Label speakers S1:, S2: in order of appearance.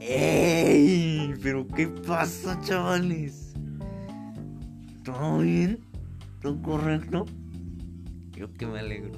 S1: ¡Ey! ¿Pero qué pasa, chavales? ¿Todo bien? ¿Todo correcto? Yo que me alegro.